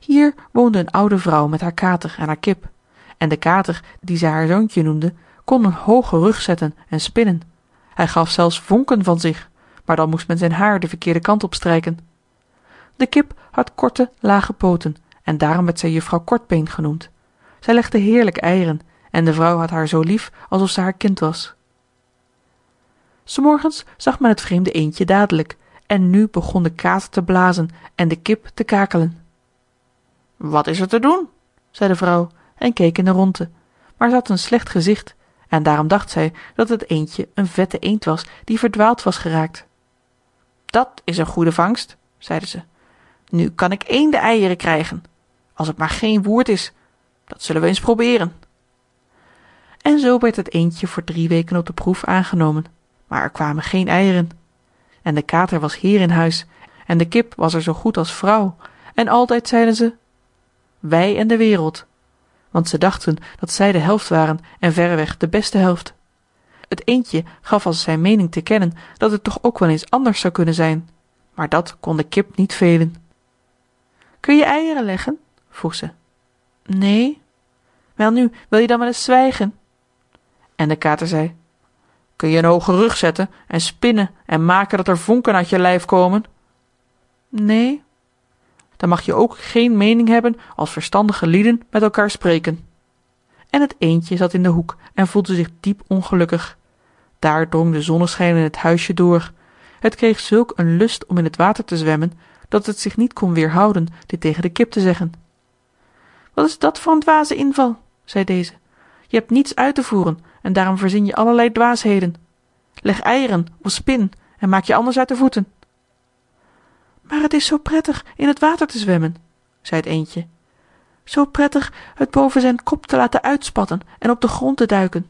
hier woonde een oude vrouw met haar kater en haar kip. En de kater dien zij haar zoontje noemde kon een hoogen rug zetten en spinnen. Hij gaf zelfs vonken van zich maar dan moest men zijn haar den verkeerden kant op strijken. De kip had korte lage pooten en daarom werd zij juffrouw kortbeen genoemd. Zij legde heerlijk eieren en de vrouw had haar zoo lief alsof zij haar kind was. S morgens zag men het vreemde eendje dadelijk en nu begon de kater te blazen en de kip te kakelen wat is er te doen? zei de vrouw en keek in de rondte. Maar zij had een slecht gezicht en daarom dacht zij dat het eendje een vette eend was die verdwaald was geraakt. Dat is een goede vangst zeide ze. Nu kan ik eenden eieren krijgen als het maar geen woerd is. Dat zullen we eens probeeren en zoo werd het eendje voor drie weken op de proef aangenomen maar er kwamen geen eieren. En de kater was heer in huis en de kip was er zoo goed als vrouw. En altijd zeiden ze wij en de wereld. Want ze dachten dat zij de helft waren en verreweg de beste helft. Het eendje gaf als zijn meening te kennen dat het toch ook wel eens anders zou kunnen zijn. Maar dat kon de kip niet velen. Kun je eieren leggen? vroeg ze. Neen welnu wil je dan wel eens zwijgen? En de kater zei. Kun je een hoogen rug zetten en spinnen en maken dat er vonken uit je lijf komen? Neen dan mag je ook geen meening hebben als verstandige lieden met elkaar spreken. En het eendje zat in den hoek en voelde zich diep ongelukkig. Daar drong de zonneschijn in het huisje door. Het kreeg zulk een lust om in het water te zwemmen dat het zich niet kon weerhouden dit tegen de kip te zeggen. Wat is dat voor een dwaze inval? zei deze. Je hebt niets uit te voeren en daarom verzin je allerlei dwaasheden. Leg eieren of spin en maak je anders uit de voeten maar het is zoo prettig in het water te zwemmen zei het eendje zoo prettig het boven zijn kop te laten uitspatten en op den grond te duiken